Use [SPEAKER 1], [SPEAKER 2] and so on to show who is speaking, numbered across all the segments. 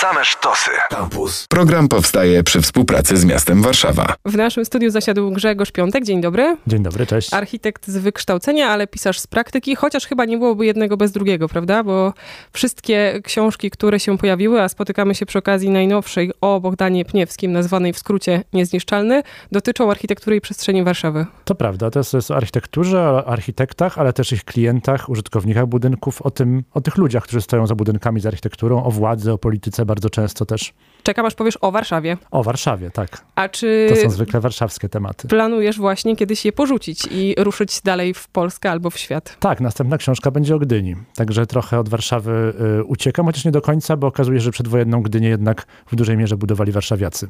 [SPEAKER 1] Same sztosy.
[SPEAKER 2] Campus. Program powstaje przy współpracy z miastem Warszawa.
[SPEAKER 3] W naszym studiu zasiadł Grzegorz Piątek. Dzień dobry.
[SPEAKER 4] Dzień dobry, cześć.
[SPEAKER 3] Architekt z wykształcenia, ale pisarz z praktyki, chociaż chyba nie byłoby jednego bez drugiego, prawda? Bo wszystkie książki, które się pojawiły, a spotykamy się przy okazji najnowszej o Bogdanie Pniewskim, nazwanej w skrócie Niezniszczalny, dotyczą architektury i przestrzeni Warszawy.
[SPEAKER 4] To prawda, to jest, to jest o architekturze, o architektach, ale też ich klientach, użytkownikach budynków, o, tym, o tych ludziach, którzy stoją za budynkami, z architekturą, o władzy, o polityce bardzo często też.
[SPEAKER 3] Czekam, aż powiesz o Warszawie.
[SPEAKER 4] O Warszawie, tak.
[SPEAKER 3] A czy
[SPEAKER 4] To są zwykle warszawskie tematy.
[SPEAKER 3] planujesz właśnie kiedyś je porzucić i ruszyć dalej w Polskę albo w świat?
[SPEAKER 4] Tak, następna książka będzie o Gdyni. Także trochę od Warszawy y, uciekam, chociaż nie do końca, bo okazuje się, że przedwojenną Gdynię jednak w dużej mierze budowali warszawiacy.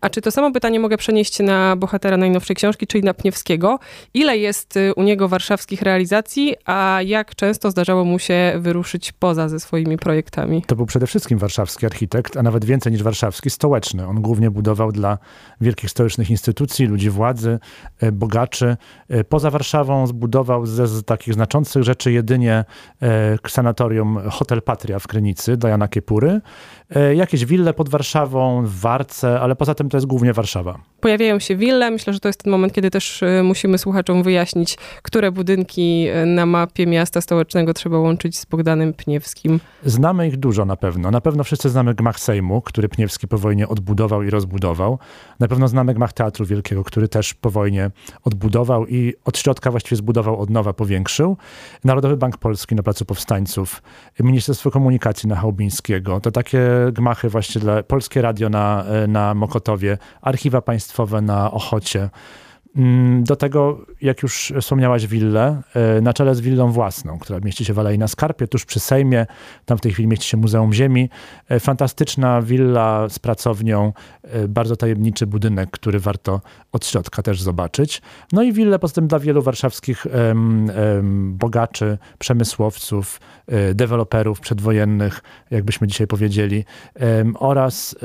[SPEAKER 3] A czy to samo pytanie mogę przenieść na bohatera najnowszej książki, czyli na Pniewskiego? Ile jest y, u niego warszawskich realizacji, a jak często zdarzało mu się wyruszyć poza ze swoimi projektami?
[SPEAKER 4] To był przede wszystkim warszawski architekt, a nawet więcej niż warszawski, stołeczny. On głównie budował dla wielkich stołecznych instytucji, ludzi władzy, e, bogaczy. E, Poza Warszawą zbudował ze z takich znaczących rzeczy jedynie e, sanatorium Hotel Patria w Krynicy, Diana Kiepury, jakieś wille pod Warszawą, w Warce, ale poza tym to jest głównie Warszawa.
[SPEAKER 3] Pojawiają się wille. Myślę, że to jest ten moment, kiedy też y, musimy słuchaczom wyjaśnić, które budynki y, na mapie miasta stołecznego trzeba łączyć z Bogdanem Pniewskim.
[SPEAKER 4] Znamy ich dużo na pewno. Na pewno wszyscy znamy gmach Sejmu, który Pniewski po wojnie odbudował i rozbudował. Na pewno znamy gmach Teatru Wielkiego, który też po wojnie odbudował i od środka właściwie zbudował od nowa, powiększył. Narodowy Bank Polski na Placu Powstańców, Ministerstwo Komunikacji na Chałubińskiego. To takie gmachy właśnie dla Polskie Radio na, na Mokotowie, archiwa państwowe na Ochocie. Mm, Do tego, jak już wspomniałaś, willę, e, na czele z willą własną, która mieści się w Alei na Skarpie, tuż przy Sejmie. Tam w tej chwili mieści się Muzeum Ziemi. E, Fantastyczna willa z pracownią, e, bardzo tajemniczy budynek, który warto od środka też zobaczyć. No i willę poza tym dla wielu warszawskich em, em, bogaczy, przemysłowców, deweloperów przedwojennych, jakbyśmy dzisiaj powiedzieli, em, oraz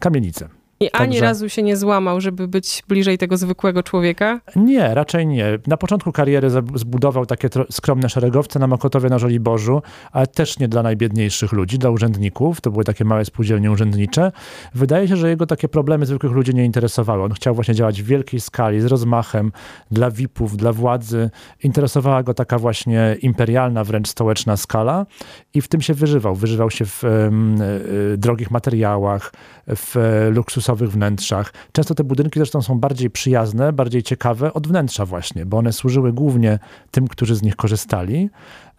[SPEAKER 4] kamienice.
[SPEAKER 3] I ani
[SPEAKER 4] Także-
[SPEAKER 3] razu się nie złamał, żeby być bliżej tego zwykłego człowieka.
[SPEAKER 4] Nie, raczej nie. Na początku kariery zbudował takie skromne szeregowce na Mokotowie na Żoliborzu, ale też nie dla najbiedniejszych ludzi, dla urzędników. To były takie małe spółdzielnie urzędnicze. Wydaje się, że jego takie problemy zwykłych ludzi nie interesowały. On chciał właśnie działać w wielkiej skali, z rozmachem, dla VIP-ów, dla władzy. Interesowała go taka właśnie imperialna, wręcz stołeczna skala i w tym się wyżywał. Wyżywał się w em, e, drogich materiałach, w e, luksusowych wnętrzach. Często te budynki zresztą są bardziej przyjazne, bardziej ciekawe od wnętrza właśnie, bo one służyły głównie tym, którzy z nich korzystali,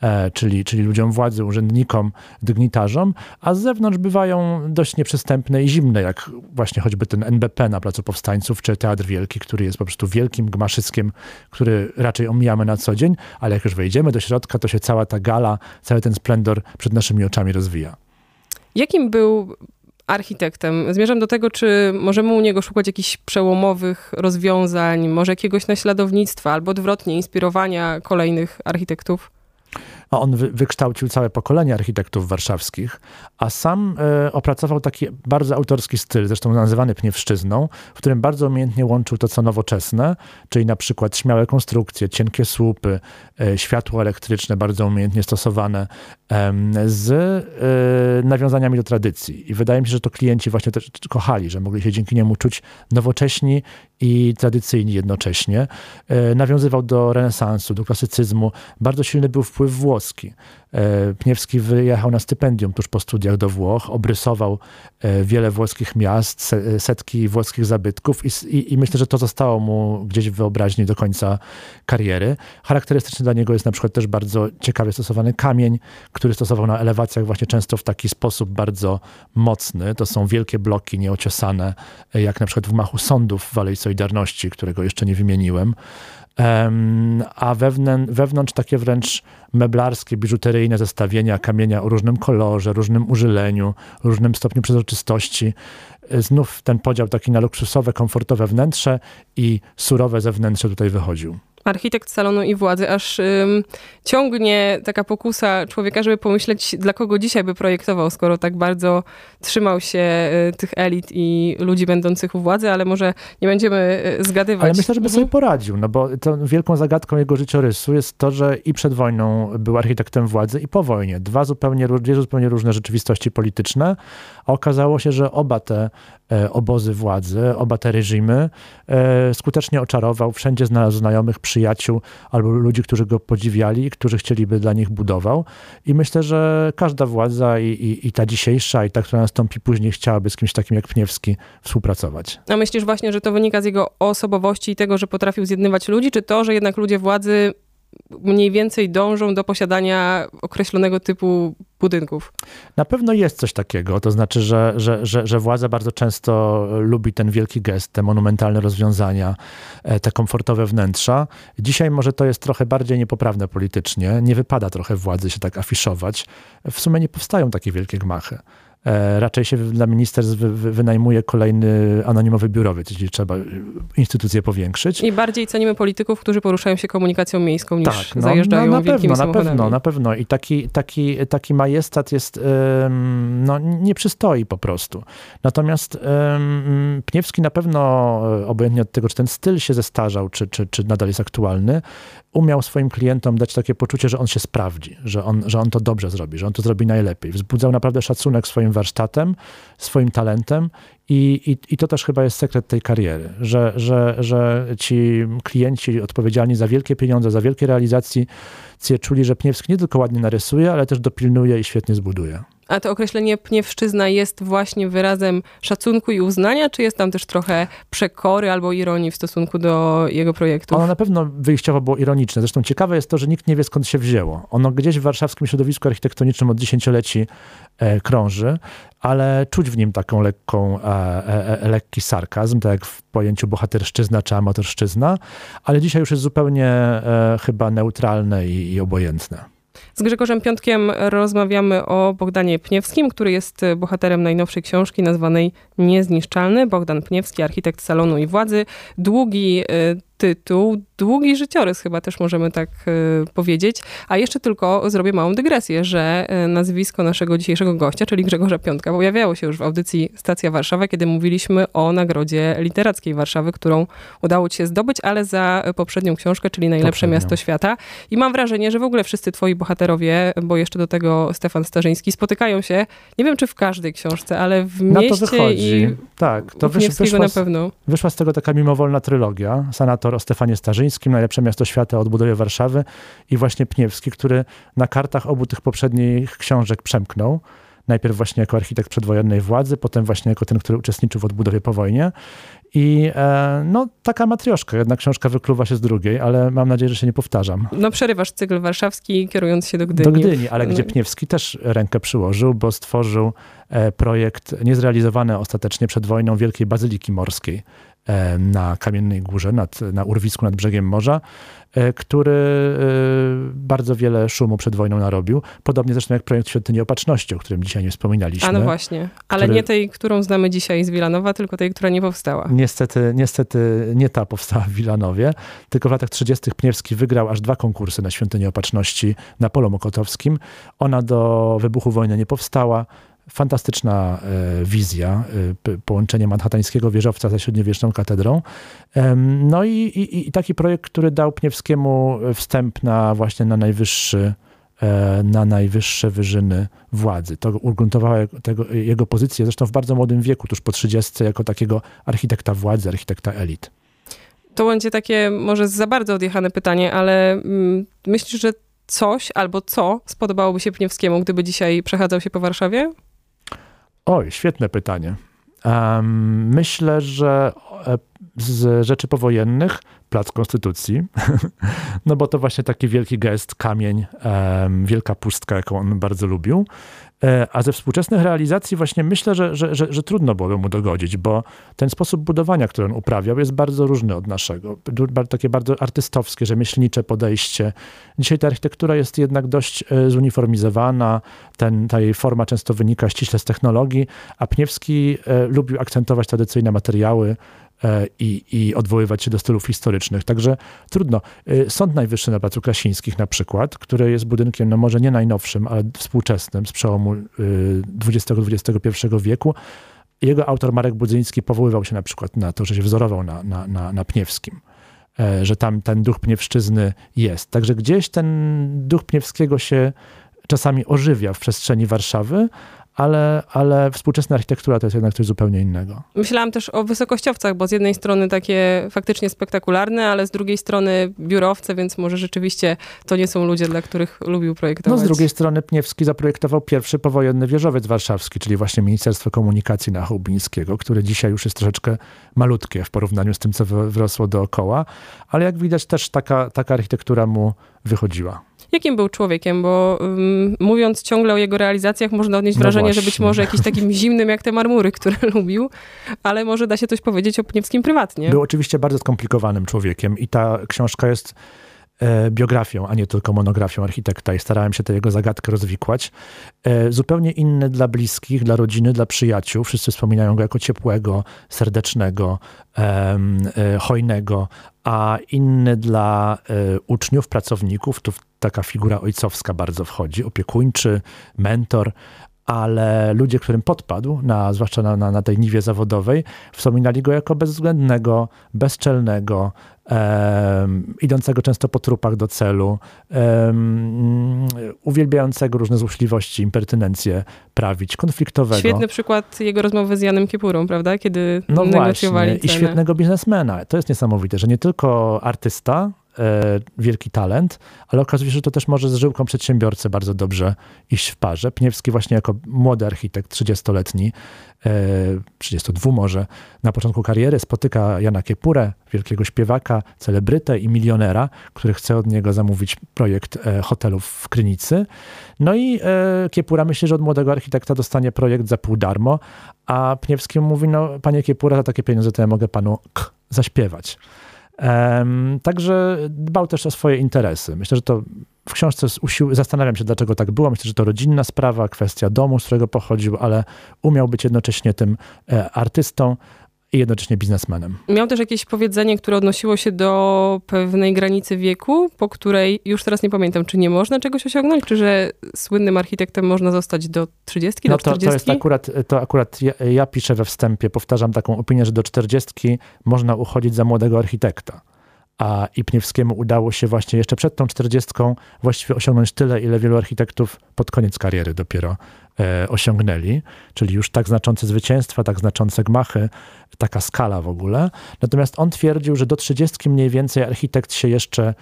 [SPEAKER 4] e, czyli, czyli ludziom władzy, urzędnikom, dygnitarzom, a z zewnątrz bywają dość nieprzystępne i zimne, jak właśnie choćby ten NBP na Placu Powstańców, czy Teatr Wielki, który jest po prostu wielkim gmaszyskiem, który raczej omijamy na co dzień, ale jak już wejdziemy do środka, to się cała ta gala, cały ten splendor przed naszymi oczami rozwija.
[SPEAKER 3] Jakim był architektem? Zmierzam do tego, czy możemy u niego szukać jakichś przełomowych rozwiązań, może jakiegoś naśladownictwa, albo odwrotnie, inspirowania kolejnych architektów?
[SPEAKER 4] A on wy, wykształcił całe pokolenie architektów warszawskich, a sam e, opracował taki bardzo autorski styl, zresztą nazywany pniewszczyzną, w którym bardzo umiejętnie łączył to, co nowoczesne, czyli na przykład śmiałe konstrukcje, cienkie słupy, e, światło elektryczne bardzo umiejętnie stosowane, em, z e, nawiązaniami do tradycji. I wydaje mi się, że to klienci właśnie też kochali, że mogli się dzięki niemu czuć nowocześni i tradycyjni jednocześnie. Nawiązywał do renesansu, do klasycyzmu. Bardzo silny był wpływ włoski. E, Pniewski wyjechał na stypendium tuż po studiach do Włoch, obrysował e, wiele włoskich miast, se- setki włoskich zabytków i, i, i myślę, że to zostało mu gdzieś w wyobraźni do końca kariery. Charakterystyczny dla niego jest na przykład też bardzo ciekawie stosowany kamień, który stosował na elewacjach właśnie często w taki sposób bardzo mocny. To są wielkie bloki nieociosane, e, jak na przykład w machu sądów w Alei Solidarności, którego jeszcze nie wymieniłem. Em, a wewnę, wewnątrz takie wręcz meblarskie, biżuteryjne zestawienia kamienia o różnym kolorze, różnym użyleniu, różnym stopniu przezroczystości. E, Znów ten podział taki na luksusowe, komfortowe wnętrze i surowe zewnętrze tutaj wychodził.
[SPEAKER 3] Architekt salonu i władzy, aż ym, ciągnie taka pokusa człowieka, żeby pomyśleć, dla kogo dzisiaj by projektował, skoro tak bardzo trzymał się y, tych elit i ludzi będących u władzy, ale może nie będziemy y, zgadywać.
[SPEAKER 4] Ale myślę, żeby
[SPEAKER 3] Mhm.
[SPEAKER 4] sobie poradził, no bo tą wielką zagadką jego życiorysu jest to, że i przed wojną był architektem władzy i po wojnie. Dwa zupełnie, dwie zupełnie różne rzeczywistości polityczne, a okazało się, że oba te e, obozy władzy, oba te reżimy e, skutecznie oczarował. Wszędzie znalazł znajomych, przyjaciół albo ludzi, którzy go podziwiali i którzy chcieliby dla nich budował. I myślę, że każda władza i, i, i ta dzisiejsza, i ta, która nastąpi później, chciałaby z kimś takim jak Pniewski współpracować.
[SPEAKER 3] A myślisz właśnie, że to wynika z jego osobowości i tego, że potrafił zjednywać ludzi, czy to, że jednak ludzie władzy mniej więcej dążą do posiadania określonego typu budynków.
[SPEAKER 4] Na pewno jest coś takiego, to znaczy, że, że, że, że władza bardzo często lubi ten wielki gest, te monumentalne rozwiązania, e, te komfortowe wnętrza. Dzisiaj może to jest trochę bardziej niepoprawne politycznie, nie wypada trochę władzy się tak afiszować. W sumie nie powstają takie wielkie gmachy. E, raczej się dla ministerstw wynajmuje kolejny anonimowy biurowiec, jeśli trzeba instytucję powiększyć.
[SPEAKER 3] I bardziej cenimy polityków, którzy poruszają się komunikacją miejską niż tak, no, zajeżdżają no, na pewno,
[SPEAKER 4] na pewno, na pewno. I taki, taki, taki majestat jest, no, nie przystoi po prostu. Natomiast Pniewski na pewno, e, obojętnie od tego, czy ten styl się zestarzał, czy, czy, czy nadal jest aktualny, umiał swoim klientom dać takie poczucie, że on się sprawdzi, że on, że on to dobrze zrobi, że on to zrobi najlepiej. Wzbudzał naprawdę szacunek swoim warsztatem, swoim talentem i, i, i to też chyba jest sekret tej kariery, że, że, że ci klienci odpowiedzialni za wielkie pieniądze, za wielkie realizacje czuli, że Pniewski nie tylko ładnie narysuje, ale też dopilnuje i świetnie zbuduje.
[SPEAKER 3] A to określenie pniewszczyzna jest właśnie wyrazem szacunku i uznania, czy jest tam też trochę przekory albo ironii w stosunku do jego projektu?
[SPEAKER 4] Ono na pewno wyjściowo było ironiczne. Zresztą ciekawe jest to, że nikt nie wie skąd się wzięło. Ono gdzieś w warszawskim środowisku architektonicznym od dziesięcioleci e, krąży, ale czuć w nim taką lekką, e, e, e, lekki sarkazm, tak jak w pojęciu bohaterszczyzna czy amatorszczyzna, ale dzisiaj już jest zupełnie e, chyba neutralne i, i obojętne.
[SPEAKER 3] Z Grzegorzem Piątkiem rozmawiamy o Bogdanie Pniewskim, który jest bohaterem najnowszej książki nazwanej Niezniszczalny. Bogdan Pniewski, architekt salonu i władzy. Długi tytuł, długi życiorys chyba też możemy tak y, powiedzieć. A jeszcze tylko zrobię małą dygresję, że y, nazwisko naszego dzisiejszego gościa, czyli Grzegorza Piątka, pojawiało się już w audycji Stacja Warszawa, kiedy mówiliśmy o Nagrodzie Literackiej Warszawy, którą udało ci się zdobyć, ale za poprzednią książkę, czyli Najlepsze Poprzednią. Miasto Świata. I mam wrażenie, że w ogóle wszyscy twoi bohaterowie, bo jeszcze do tego Stefan Starzyński, spotykają się, nie wiem czy w każdej książce, ale w mieście i
[SPEAKER 4] tak, to wysz, wyszła,
[SPEAKER 3] na pewno.
[SPEAKER 4] wyszła z tego taka mimowolna trylogia. Senator o Stefanie Starzyńskim, Najlepsze Miasto Świata odbudowie Warszawy i właśnie Pniewski, który na kartach obu tych poprzednich książek przemknął. Najpierw właśnie jako architekt przedwojennej władzy, potem właśnie jako ten, który uczestniczył w odbudowie po wojnie. I e, no, taka matrioszka. Jedna książka wykluwa się z drugiej, ale mam nadzieję, że się nie powtarzam.
[SPEAKER 3] No przerywasz cykl warszawski, kierując się do Gdyni.
[SPEAKER 4] Do Gdyni, ale gdzie Pniewski też rękę przyłożył, bo stworzył e, projekt niezrealizowany ostatecznie przed wojną Wielkiej Bazyliki Morskiej na Kamiennej Górze, nad, na urwisku nad brzegiem morza, e, który e, bardzo wiele szumu przed wojną narobił. Podobnie zresztą jak projekt Świątyni Opatrzności, o którym dzisiaj nie wspominaliśmy.
[SPEAKER 3] A no właśnie, ale który... nie tej, którą znamy dzisiaj z Wilanowa, tylko tej, która nie powstała.
[SPEAKER 4] Niestety, niestety nie ta powstała w Wilanowie, tylko w latach 30. Pniewski wygrał aż dwa konkursy na Świątyni Opatrzności na Polu Mokotowskim. Ona do wybuchu wojny nie powstała. Fantastyczna e, wizja, e, połączenie manhattańskiego wieżowca ze średniowieczną katedrą. No i, i, i, taki projekt, który dał Pniewskiemu wstęp na właśnie na najwyższy e, na najwyższe wyżyny władzy. To ugruntowało tego, jego pozycję, zresztą w bardzo młodym wieku, tuż po 30, jako takiego architekta władzy, architekta elit.
[SPEAKER 3] To będzie takie może za bardzo odjechane pytanie, ale mm, myślisz, że coś albo co spodobałoby się Pniewskiemu, gdyby dzisiaj przechadzał się po Warszawie?
[SPEAKER 4] Oj, świetne pytanie. Um, myślę, że z rzeczy powojennych Plac Konstytucji, no bo to właśnie taki wielki gest, kamień, wielka pustka, jaką on bardzo lubił. E, a ze współczesnych realizacji właśnie myślę, że, że, że, że, trudno byłoby mu dogodzić, bo ten sposób budowania, który on uprawiał, jest bardzo różny od naszego. Takie bardzo artystowskie, rzemieślnicze podejście. Dzisiaj ta architektura jest jednak dość e, zuniformizowana, ten, ta jej forma często wynika ściśle z technologii, a Pniewski e, lubił akcentować tradycyjne materiały, i, i odwoływać się do stylów historycznych. Także trudno. E, Sąd Najwyższy na Placu Krasińskich na przykład, który jest budynkiem, no może nie najnowszym, ale współczesnym, z przełomu XX-XXI e, wieku, jego autor Marek Budzyński powoływał się na przykład na to, że się wzorował na, na, na, na Pniewskim. e, że tam ten duch Pniewszczyzny jest. Także gdzieś ten duch Pniewskiego się czasami ożywia w przestrzeni Warszawy, ale, ale współczesna architektura to jest jednak coś zupełnie innego.
[SPEAKER 3] Myślałam też o wysokościowcach, bo z jednej strony takie faktycznie spektakularne, ale z drugiej strony biurowce, więc może rzeczywiście to nie są ludzie, dla których lubił projektować.
[SPEAKER 4] No z drugiej strony Pniewski zaprojektował pierwszy powojenny wieżowiec warszawski, czyli właśnie Ministerstwo Komunikacji na Chałubińskiego, które dzisiaj już jest troszeczkę malutkie w porównaniu z tym, co wyrosło dookoła, ale jak widać też taka, taka architektura mu wychodziła
[SPEAKER 3] jakim był człowiekiem, bo um, mówiąc ciągle o jego realizacjach, można odnieść no wrażenie, właśnie. że być może jakiś takim zimnym jak te marmury, które lubił, ale może da się coś powiedzieć o Pniewskim prywatnie.
[SPEAKER 4] Był oczywiście bardzo skomplikowanym człowiekiem i ta książka jest e, biografią, a nie tylko monografią architekta i starałem się tę jego zagadkę rozwikłać. E, zupełnie inny dla bliskich, dla rodziny, dla przyjaciół. Wszyscy wspominają go jako ciepłego, serdecznego, e, hojnego, a inny dla uczniów, pracowników. Tu taka figura ojcowska bardzo wchodzi, opiekuńczy, mentor, ale ludzie, którym podpadł, na, zwłaszcza na, na, na tej niwie zawodowej, wspominali go jako bezwzględnego, bezczelnego, idącego często po trupach do celu, uwielbiającego różne złośliwości, impertynencje prawić, konfliktowego.
[SPEAKER 3] Świetny przykład jego rozmowy z Janem Kiepurą, prawda? Kiedy no negocjowali właśnie.
[SPEAKER 4] Cenę. I świetnego biznesmena. To jest niesamowite, że nie tylko artysta, wielki talent, ale okazuje się, że to też może z żyłką przedsiębiorcy bardzo dobrze iść w parze. Pniewski właśnie jako młody architekt, 30-letni, 32 e, może, na początku kariery spotyka Jana Kiepurę, wielkiego śpiewaka, celebrytę i milionera, który chce od niego zamówić projekt e, hotelów w Krynicy. No i Kiepura myśli, że od młodego architekta dostanie projekt za pół darmo, a Pniewski mówi, no panie Kiepura, za takie pieniądze to ja mogę panu k zaśpiewać. Także dbał też o swoje interesy. Myślę, że to w książce zastanawiam się, dlaczego tak było. Myślę, że to rodzinna sprawa, kwestia domu, z którego pochodził, ale umiał być jednocześnie tym e, artystą, i jednocześnie biznesmenem.
[SPEAKER 3] Miał też jakieś powiedzenie, które odnosiło się do pewnej granicy wieku, po której już teraz nie pamiętam, czy nie można czegoś osiągnąć, czy że słynnym architektem można zostać do 30, no do 40?
[SPEAKER 4] To, to jest akurat, to akurat ja, ja piszę we wstępie, powtarzam taką opinię, że do 40 można uchodzić za młodego architekta a Ipniewskiemu udało się właśnie jeszcze przed tą czterdziestką właściwie osiągnąć tyle, ile wielu architektów pod koniec kariery dopiero e, osiągnęli, czyli już tak znaczące zwycięstwa, tak znaczące gmachy, taka skala w ogóle. Natomiast on twierdził, że do trzydziestki mniej więcej architekt się jeszcze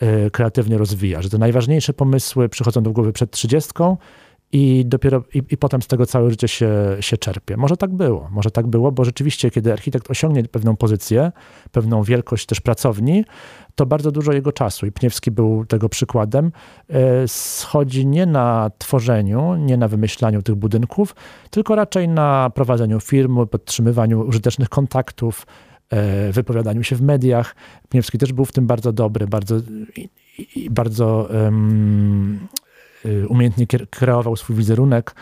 [SPEAKER 4] e, kreatywnie rozwija, że te najważniejsze pomysły przychodzą do głowy przed trzydziestką, i dopiero i, i, potem z tego całe życie się, się czerpie. Może tak było, może tak było, bo rzeczywiście, kiedy architekt osiągnie pewną pozycję, pewną wielkość też pracowni, to bardzo dużo jego czasu, i Pniewski był tego przykładem, e, schodzi nie na tworzeniu, nie na wymyślaniu tych budynków, tylko raczej na prowadzeniu firmy, podtrzymywaniu użytecznych kontaktów, e, wypowiadaniu się w mediach. Pniewski też był w tym bardzo dobry, bardzo, bardzo um, umiejętnie kreował swój wizerunek.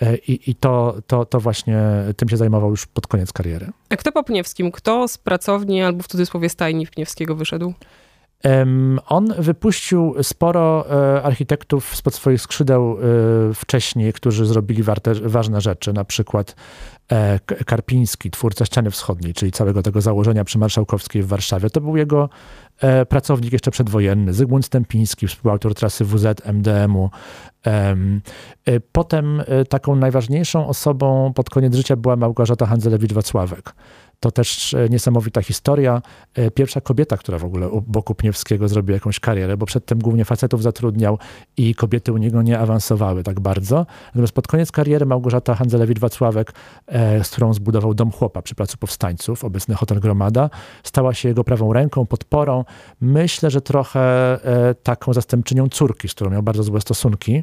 [SPEAKER 4] E, I, i to, to, to właśnie tym się zajmował już pod koniec kariery.
[SPEAKER 3] A kto po Pniewskim? Kto z pracowni albo w cudzysłowie stajni Pniewskiego wyszedł?
[SPEAKER 4] On wypuścił sporo e, architektów spod swoich skrzydeł e, wcześniej, którzy zrobili warte, ważne rzeczy, na przykład Karpiński, twórca ściany wschodniej, czyli całego tego założenia przy Marszałkowskiej w Warszawie. To był jego E, pracownik jeszcze przedwojenny, Zygmunt Stępiński, współautor trasy WZ MDM-u. E, potem e, taką najważniejszą osobą pod koniec życia była Małgorzata Handzelewicz-Wacławek. To też e, niesamowita historia. E, pierwsza kobieta, która w ogóle u boku Pniewskiego zrobiła jakąś karierę, bo przedtem głównie facetów zatrudniał i kobiety u niego nie awansowały tak bardzo. Natomiast pod koniec kariery Małgorzata Handzelewicz-Wacławek, e, z którą zbudował Dom Chłopa przy Placu Powstańców, obecny Hotel Gromada, stała się jego prawą ręką, podporą. Myślę, że trochę taką zastępczynią córki, z którą miał bardzo złe stosunki.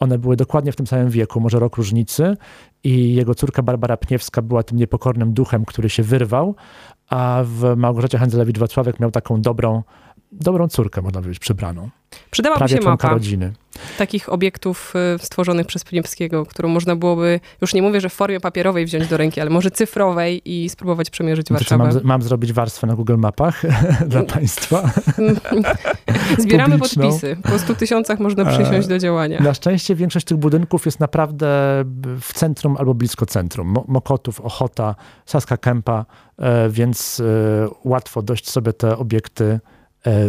[SPEAKER 4] One były dokładnie w tym samym wieku, może rok różnicy, i jego córka Barbara Pniewska była tym niepokornym duchem, który się wyrwał, a w Małgorzacie Handzelewicz-Wacławek miał taką dobrą, dobrą córkę, można powiedzieć, przybraną.
[SPEAKER 3] Przydałaby
[SPEAKER 4] Prawie
[SPEAKER 3] się mapa
[SPEAKER 4] rodziny.
[SPEAKER 3] takich obiektów y, stworzonych przez Pniewskiego, którą można byłoby, już nie mówię, że w formie papierowej wziąć do ręki, ale może cyfrowej i spróbować przemierzyć
[SPEAKER 4] co,
[SPEAKER 3] Warszawę.
[SPEAKER 4] mam, mam zrobić warstwę na Google Mapach dla państwa?
[SPEAKER 3] Zbieramy
[SPEAKER 4] publiczną.
[SPEAKER 3] podpisy. Po 100 tysiącach można przysiąść do działania.
[SPEAKER 4] Na szczęście większość tych budynków jest naprawdę w centrum albo blisko centrum. Mo- Mokotów, Ochota, Saska Kępa, e, więc e, łatwo dość sobie te obiekty e,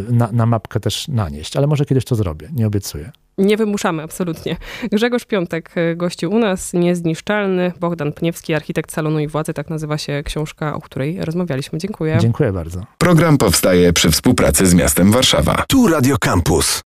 [SPEAKER 4] na, na mapkę też nanieść. Ale może kiedyś to zrobię, nie obiecuję.
[SPEAKER 3] Nie wymuszamy, absolutnie. Grzegorz Piątek y, gościł u nas, niezniszczalny. Bogdan Pniewski, architekt salonu i władzy, tak nazywa się książka, o której rozmawialiśmy. Dziękuję.
[SPEAKER 4] Dziękuję bardzo.
[SPEAKER 2] Program powstaje przy współpracy z miastem Warszawa.
[SPEAKER 1] Tu Radio Campus.